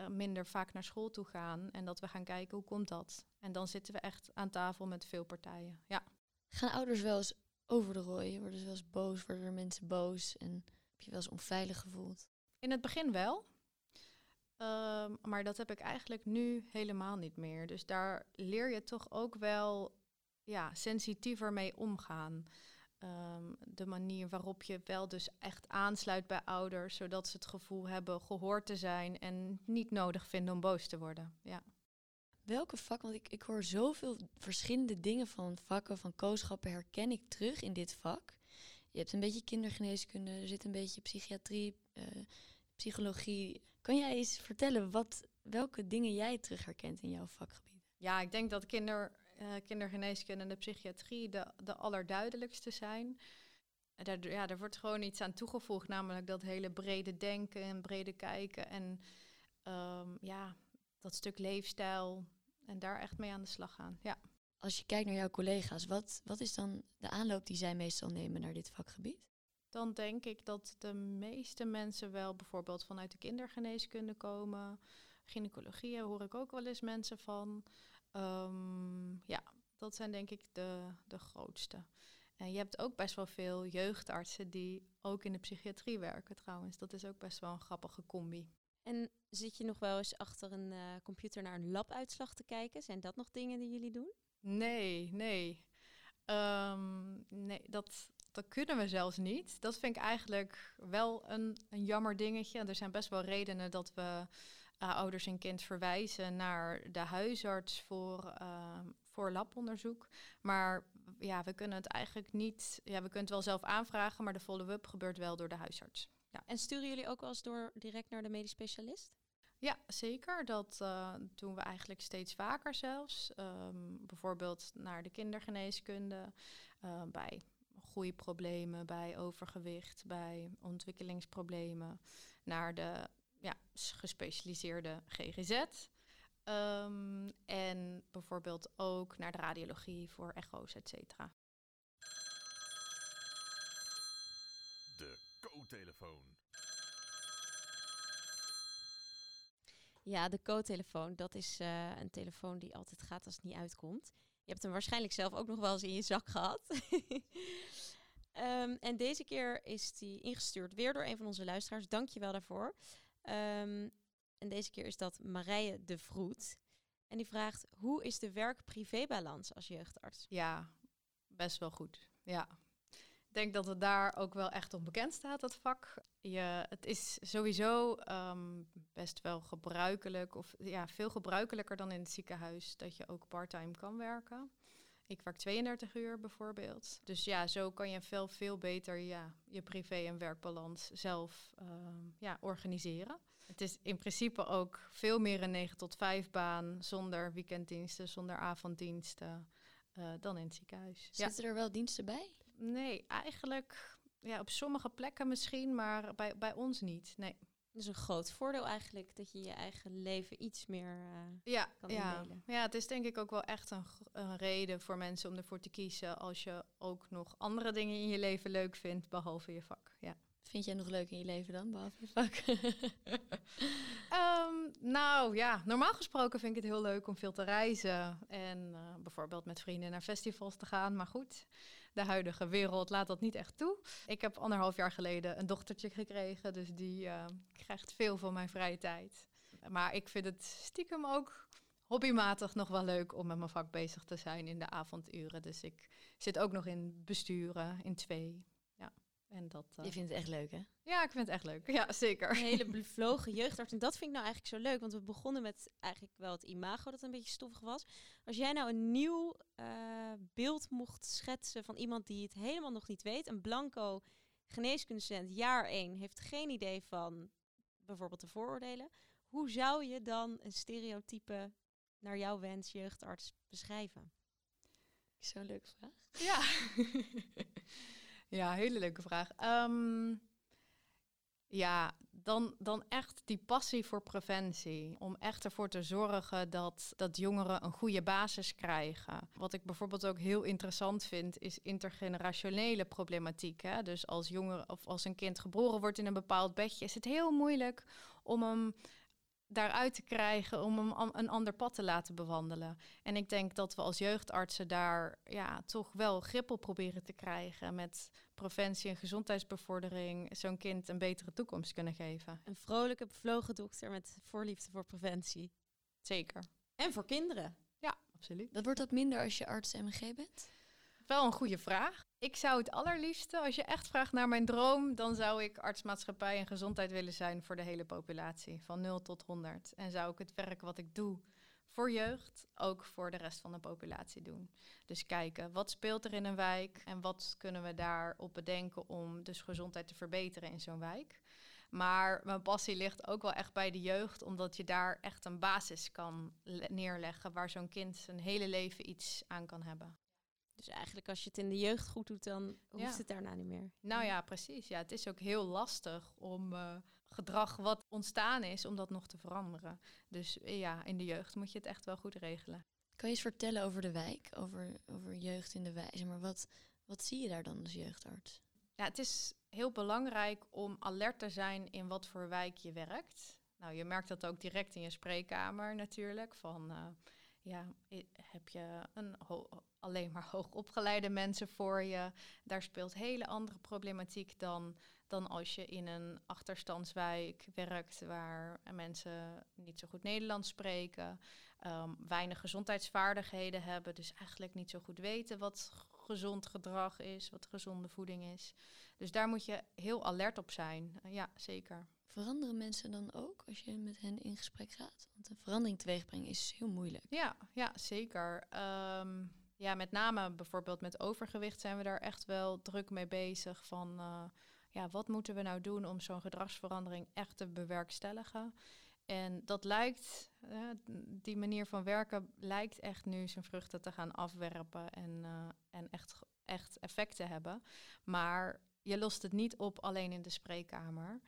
minder vaak naar school toe gaan. En dat we gaan kijken hoe komt dat. En dan zitten we echt aan tafel met veel partijen. Ja. Gaan ouders wel eens over de rooien? Worden ze wel eens boos? Worden er mensen boos? En heb je wel eens onveilig gevoeld? In het begin wel. Um, maar dat heb ik eigenlijk nu helemaal niet meer. Dus daar leer je toch ook wel ja, sensitiever mee omgaan. Um, de manier waarop je wel dus echt aansluit bij ouders, zodat ze het gevoel hebben gehoord te zijn en niet nodig vinden om boos te worden. Ja. Welke vak, want ik, ik hoor zoveel verschillende dingen van vakken, van kooschappen herken ik terug in dit vak. Je hebt een beetje kindergeneeskunde, er zit een beetje psychiatrie, uh, psychologie. Kan jij eens vertellen wat, welke dingen jij terug herkent in jouw vakgebied? Ja, ik denk dat kinder, uh, kindergeneeskunde en de psychiatrie de, de allerduidelijkste zijn. Daar, ja, er wordt gewoon iets aan toegevoegd, namelijk dat hele brede denken en brede kijken. En um, ja, dat stuk leefstijl en daar echt mee aan de slag gaan. Ja. Als je kijkt naar jouw collega's, wat, wat is dan de aanloop die zij meestal nemen naar dit vakgebied? Dan denk ik dat de meeste mensen wel bijvoorbeeld vanuit de kindergeneeskunde komen. Gynaecologie hoor ik ook wel eens mensen van. Um, ja, dat zijn denk ik de, de grootste. En je hebt ook best wel veel jeugdartsen die ook in de psychiatrie werken trouwens. Dat is ook best wel een grappige combi. En zit je nog wel eens achter een uh, computer naar een labuitslag te kijken? Zijn dat nog dingen die jullie doen? Nee, nee. Um, nee, dat, dat kunnen we zelfs niet. Dat vind ik eigenlijk wel een, een jammer dingetje. Er zijn best wel redenen dat we uh, ouders en kind verwijzen naar de huisarts voor, uh, voor labonderzoek. Maar ja, we kunnen het eigenlijk niet. Ja, we kunnen het wel zelf aanvragen, maar de follow-up gebeurt wel door de huisarts. Ja. En sturen jullie ook wel eens door direct naar de medisch specialist? Ja, zeker. Dat uh, doen we eigenlijk steeds vaker zelfs. Um, bijvoorbeeld naar de kindergeneeskunde, uh, bij groeiproblemen, bij overgewicht, bij ontwikkelingsproblemen, naar de gespecialiseerde GGZ. Um, en bijvoorbeeld ook naar de radiologie voor echo's, et cetera. De co-telefoon. Ja, de co-telefoon, dat is uh, een telefoon die altijd gaat als het niet uitkomt. Je hebt hem waarschijnlijk zelf ook nog wel eens in je zak gehad. um, en deze keer is die ingestuurd weer door een van onze luisteraars. Dank je wel daarvoor. Um, en deze keer is dat Marije de Vroet. En die vraagt, hoe is de werk-privé-balans als jeugdarts? Ja, best wel goed. Ja. Ik denk dat het daar ook wel echt onbekend staat, dat vak. Je, het is sowieso um, best wel gebruikelijk, of ja, veel gebruikelijker dan in het ziekenhuis, dat je ook parttime kan werken. Ik werk 32 uur bijvoorbeeld. Dus ja, zo kan je veel, veel beter ja, je privé- en werkbalans zelf um, ja, organiseren. Het is in principe ook veel meer een 9 tot 5 baan zonder weekenddiensten, zonder avonddiensten uh, dan in het ziekenhuis. Zitten ja. er wel diensten bij? Nee, eigenlijk ja, op sommige plekken misschien, maar bij, bij ons niet. Nee. Dus een groot voordeel eigenlijk dat je je eigen leven iets meer uh, ja, kan ja. indelen. Ja, het is denk ik ook wel echt een, een reden voor mensen om ervoor te kiezen als je ook nog andere dingen in je leven leuk vindt, behalve je vak. Ja. Vind jij nog leuk in je leven dan, behalve je vak? um, nou ja, normaal gesproken vind ik het heel leuk om veel te reizen. En uh, bijvoorbeeld met vrienden naar festivals te gaan. Maar goed, de huidige wereld laat dat niet echt toe. Ik heb anderhalf jaar geleden een dochtertje gekregen. Dus die uh, krijgt veel van mijn vrije tijd. Maar ik vind het stiekem ook hobbymatig nog wel leuk om met mijn vak bezig te zijn in de avonduren. Dus ik zit ook nog in besturen, in twee. En dat, uh... Je vindt het echt leuk, hè? Ja, ik vind het echt leuk. Ja, zeker. Een hele bevlogen jeugdarts. En dat vind ik nou eigenlijk zo leuk. Want we begonnen met eigenlijk wel het imago dat een beetje stoffig was. Als jij nou een nieuw uh, beeld mocht schetsen van iemand die het helemaal nog niet weet. Een blanco geneeskundestudent jaar 1 heeft geen idee van bijvoorbeeld de vooroordelen. Hoe zou je dan een stereotype naar jouw wens jeugdarts beschrijven? Zo'n leuke vraag. Ja. ja, hele leuke vraag. Ehm, ja, dan, dan echt die passie voor preventie. Om echt ervoor te zorgen dat, dat jongeren een goede basis krijgen. Wat ik bijvoorbeeld ook heel interessant vind, is intergenerationele problematiek. Hè? Dus als jongeren of als een kind geboren wordt in een bepaald bedje, is het heel moeilijk om hem daaruit te krijgen om hem een ander pad te laten bewandelen. En ik denk dat we als jeugdartsen daar ja, toch wel grip op proberen te krijgen met preventie en gezondheidsbevordering zo'n kind een betere toekomst kunnen geven. Een vrolijke, bevlogen dokter met voorliefde voor preventie. Zeker. En voor kinderen. Ja, absoluut. Dat wordt dat minder als je arts MG bent? Wel een goede vraag. Ik zou het allerliefste, als je echt vraagt naar mijn droom, dan zou ik artsmaatschappij en gezondheid willen zijn voor de hele populatie, van 0 tot 100. En zou ik het werk wat ik doe voor jeugd ook voor de rest van de populatie doen. Dus kijken, wat speelt er in een wijk en wat kunnen we daarop bedenken om dus gezondheid te verbeteren in zo'n wijk. Maar mijn passie ligt ook wel echt bij de jeugd, omdat je daar echt een basis kan neerleggen waar zo'n kind zijn hele leven iets aan kan hebben. Dus eigenlijk als je het in de jeugd goed doet, dan hoeft het daarna niet meer. Nou ja, precies. Ja, het is ook heel lastig om uh, gedrag wat ontstaan is, om dat nog te veranderen. Dus eh, ja, in de jeugd moet je het echt wel goed regelen. Kan je eens vertellen over de wijk, over, over jeugd in de wijk? Maar wat, wat zie je daar dan als jeugdarts? Ja, het is heel belangrijk om alert te zijn in wat voor wijk je werkt. Nou, je merkt dat ook direct in je spreekkamer natuurlijk. Van uh, ja, heb je een alleen maar hoogopgeleide mensen voor je. Daar speelt hele andere problematiek dan, dan als je in een achterstandswijk werkt waar mensen niet zo goed Nederlands spreken, um, weinig gezondheidsvaardigheden hebben, dus eigenlijk niet zo goed weten wat gezond gedrag is, wat gezonde voeding is. Dus daar moet je heel alert op zijn. ja, zeker. Veranderen mensen dan ook als je met hen in gesprek gaat? Want een verandering teweegbrengen is heel moeilijk. Ja, ja zeker. Um, ja, met name bijvoorbeeld met overgewicht zijn we daar echt wel druk mee bezig. Van uh, ja, wat moeten we nou doen om zo'n gedragsverandering echt te bewerkstelligen? En dat lijkt, die manier van werken lijkt echt nu zijn vruchten te gaan afwerpen en, uh, en echt, echt effect te hebben. Maar je lost het niet op alleen in de spreekkamer.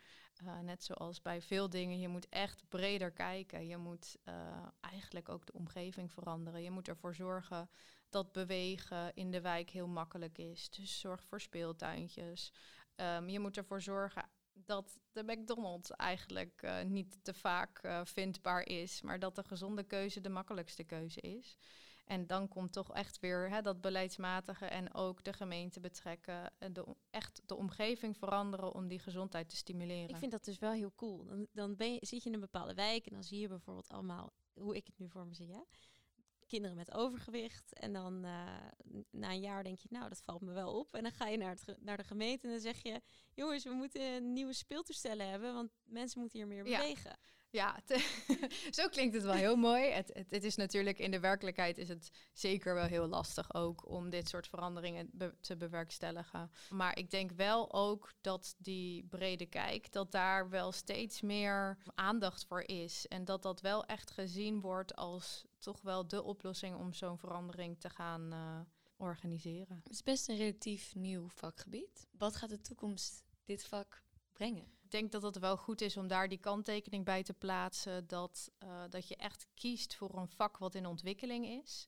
Uh, net zoals bij veel dingen, je moet echt breder kijken. Je moet uh, eigenlijk ook de omgeving veranderen. Je moet ervoor zorgen dat bewegen in de wijk heel makkelijk is. Dus zorg voor speeltuintjes. Um, je moet ervoor zorgen dat de McDonald's eigenlijk uh, niet te vaak uh, vindbaar is, maar dat de gezonde keuze de makkelijkste keuze is. En dan komt toch echt weer hè, dat beleidsmatige en ook de gemeente betrekken. En de, echt de omgeving veranderen om die gezondheid te stimuleren. Ik vind dat dus wel heel cool. Dan, dan ben je, zit je in een bepaalde wijk en dan zie je bijvoorbeeld allemaal, hoe ik het nu voor me zie, hè? Kinderen met overgewicht. En dan uh, na een jaar denk je, nou, dat valt me wel op. En dan ga je naar, het, naar de gemeente en dan zeg je, jongens, we moeten nieuwe speeltoestellen hebben, want mensen moeten hier meer bewegen. Ja, zo klinkt het wel heel mooi. Het, het, is natuurlijk in de werkelijkheid is het zeker wel heel lastig ook om dit soort veranderingen te bewerkstelligen. Maar ik denk wel ook dat die brede kijk, dat daar wel steeds meer aandacht voor is. En dat dat wel echt gezien wordt als toch wel de oplossing om zo'n verandering te gaan uh, organiseren. Het is best een relatief nieuw vakgebied. Wat gaat de toekomst dit vak brengen? Ik denk dat het wel goed is om daar die kanttekening bij te plaatsen. Dat, uh, dat je echt kiest voor een vak wat in ontwikkeling is.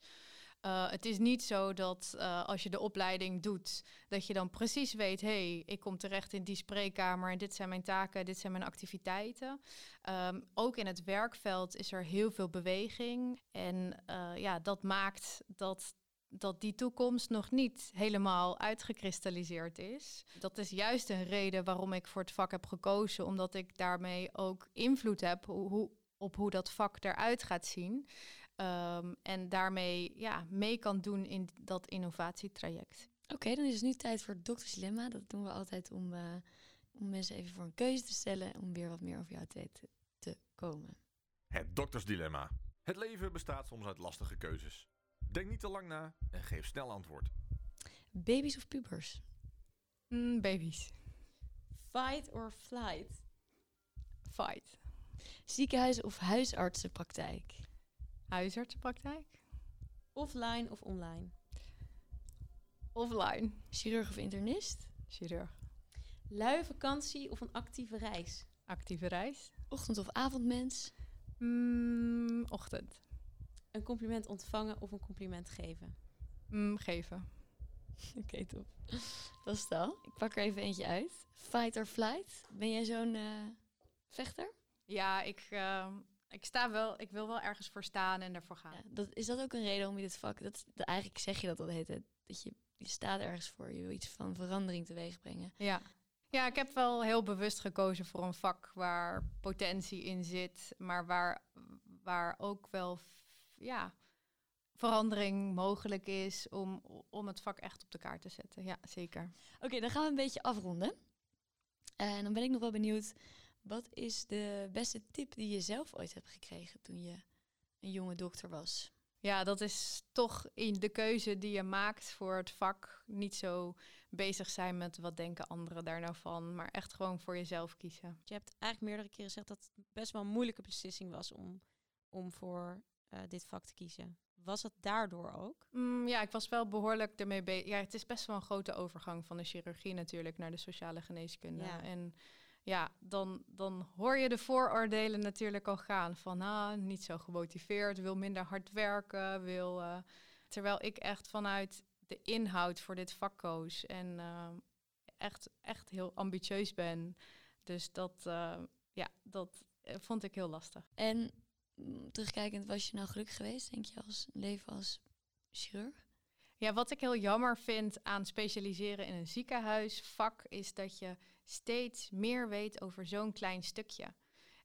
Uh, het is niet zo dat uh, als je de opleiding doet, dat je dan precies weet, hé, hey, ik kom terecht in die spreekkamer en dit zijn mijn taken, dit zijn mijn activiteiten. Um, ook in het werkveld is er heel veel beweging en ja, dat maakt dat dat die toekomst nog niet helemaal uitgekristalliseerd is. Dat is juist een reden waarom ik voor het vak heb gekozen, omdat ik daarmee ook invloed heb hoe, op hoe dat vak eruit gaat zien. Um, en daarmee ja, mee kan doen in dat innovatietraject. Oké, okay, dan is het nu tijd voor het doktersdilemma. Dat doen we altijd om, uh, om mensen even voor een keuze te stellen, om weer wat meer over jou te weten te komen. Het doktersdilemma. Het leven bestaat soms uit lastige keuzes. Denk niet te lang na en geef snel antwoord. Baby's of pubers? Mm, baby's. Fight or flight? Fight. Ziekenhuis of huisartsenpraktijk? Huisartsenpraktijk? Offline of online? Offline. Chirurg of internist? Chirurg. Lui vakantie of een actieve reis? Actieve reis? Ochtend- of avondmens? Mm, ochtend. Een compliment ontvangen of een compliment geven? Mm, geven. Oké, top. Dat is het al. Ik pak er even eentje uit. Fight or flight? Ben jij zo'n eh, vechter? Ja, ik, ehm, ik sta wel, ik wil wel ergens voor staan en ervoor gaan. Ja, dat, is dat ook een reden om je dit vak... Dat, dat- eigenlijk zeg je dat al tijd. Dat je, je staat ergens voor. Je wil iets van verandering teweeg brengen. Ja. ja, ik heb wel heel bewust gekozen voor een vak waar potentie in zit, maar waar, waar ook wel ja, verandering mogelijk is om, om het vak echt op de kaart te zetten. Ja, zeker. Oké, dan gaan we een beetje afronden. En dan ben ik nog wel benieuwd... Wat is de beste tip die je zelf ooit hebt gekregen toen je een jonge dokter was? Ja, dat is toch in de keuze die je maakt voor het vak. Niet zo bezig zijn met wat denken anderen daar nou van, maar echt gewoon voor jezelf kiezen. Je hebt eigenlijk meerdere keren gezegd dat het best wel een moeilijke beslissing was om, om voor eh, dit vak te kiezen. Was het daardoor ook? Mm, ja, ik was wel behoorlijk ermee bezig. Ja, het is best wel een grote overgang van de chirurgie natuurlijk naar de sociale geneeskunde. Ja. En ja, dan, dan hoor je de vooroordelen natuurlijk al gaan. Van ah, niet zo gemotiveerd, wil minder hard werken. Wil, eh, terwijl ik echt vanuit de inhoud voor dit vak koos. En eh, echt, echt heel ambitieus ben. Dus dat, eh, ja, dat vond ik heel lastig. En terugkijkend, was je nou gelukkig geweest, denk je, als leven als chirurg? Ja, wat ik heel jammer vind aan specialiseren in een ziekenhuisvak is dat je steeds meer weet over zo'n klein stukje.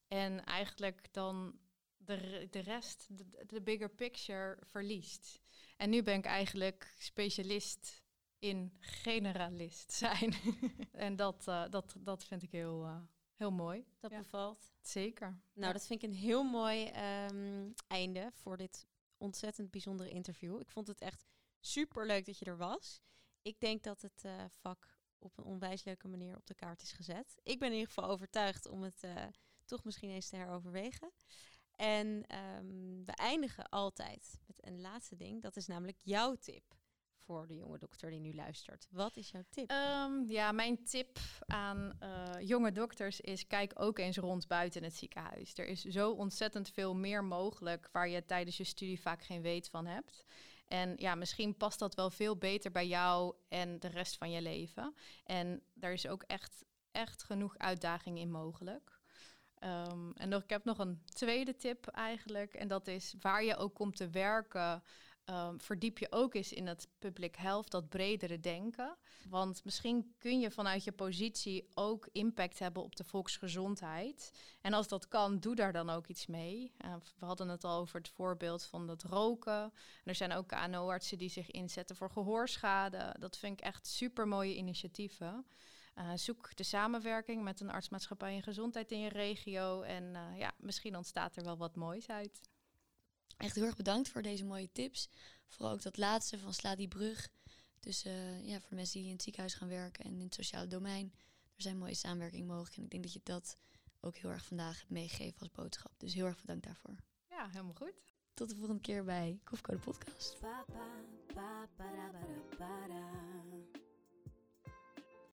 En eigenlijk dan de, de rest, de, de bigger picture, verliest. En nu ben ik eigenlijk specialist in generalist zijn. en dat, eh, dat, dat vind ik heel, eh, heel mooi. Dat Ja. bevalt. Zeker. Nou, Ja. dat vind ik een heel mooi ehm, einde voor dit ontzettend bijzondere interview. Ik vond het echt super leuk dat je er was. Ik denk dat het eh, vak op een onwijs leuke manier op de kaart is gezet. Ik ben in ieder geval overtuigd om het eh, toch misschien eens te heroverwegen. En ehm, we eindigen altijd met een laatste ding. Dat is namelijk jouw tip voor de jonge dokter die nu luistert. Wat is jouw tip? Ehm, ja, mijn tip aan eh, jonge dokters is: kijk ook eens rond buiten het ziekenhuis. Er is zo ontzettend veel meer mogelijk waar je tijdens je studie vaak geen weet van hebt. En ja, misschien past dat wel veel beter bij jou en de rest van je leven. En daar is ook echt, echt genoeg uitdaging in mogelijk. Ehm, en nog, ik heb nog een tweede tip eigenlijk. En dat is waar je ook komt te werken. Ehm, verdiep je ook eens in het public health, dat bredere denken. Want misschien kun je vanuit je positie ook impact hebben op de volksgezondheid. En als dat kan, doe daar dan ook iets mee. Uh, we hadden het al over het voorbeeld van het roken. En er zijn ook KNO-artsen die zich inzetten voor gehoorschade. Dat vind ik echt super mooie initiatieven. Uh, zoek de samenwerking met een artsmaatschappij en gezondheid in je regio. En uh, ja, misschien ontstaat er wel wat moois uit. Echt heel erg bedankt voor deze mooie tips. Vooral ook dat laatste van sla die brug. Dus uh, ja, voor de mensen die in het ziekenhuis gaan werken en in het sociale domein. Er zijn mooie samenwerkingen mogelijk. En ik denk dat je dat ook heel erg vandaag hebt meegegeven als boodschap. Dus heel erg bedankt daarvoor. Ja, helemaal goed. Tot de volgende keer bij Koffiecode Podcast.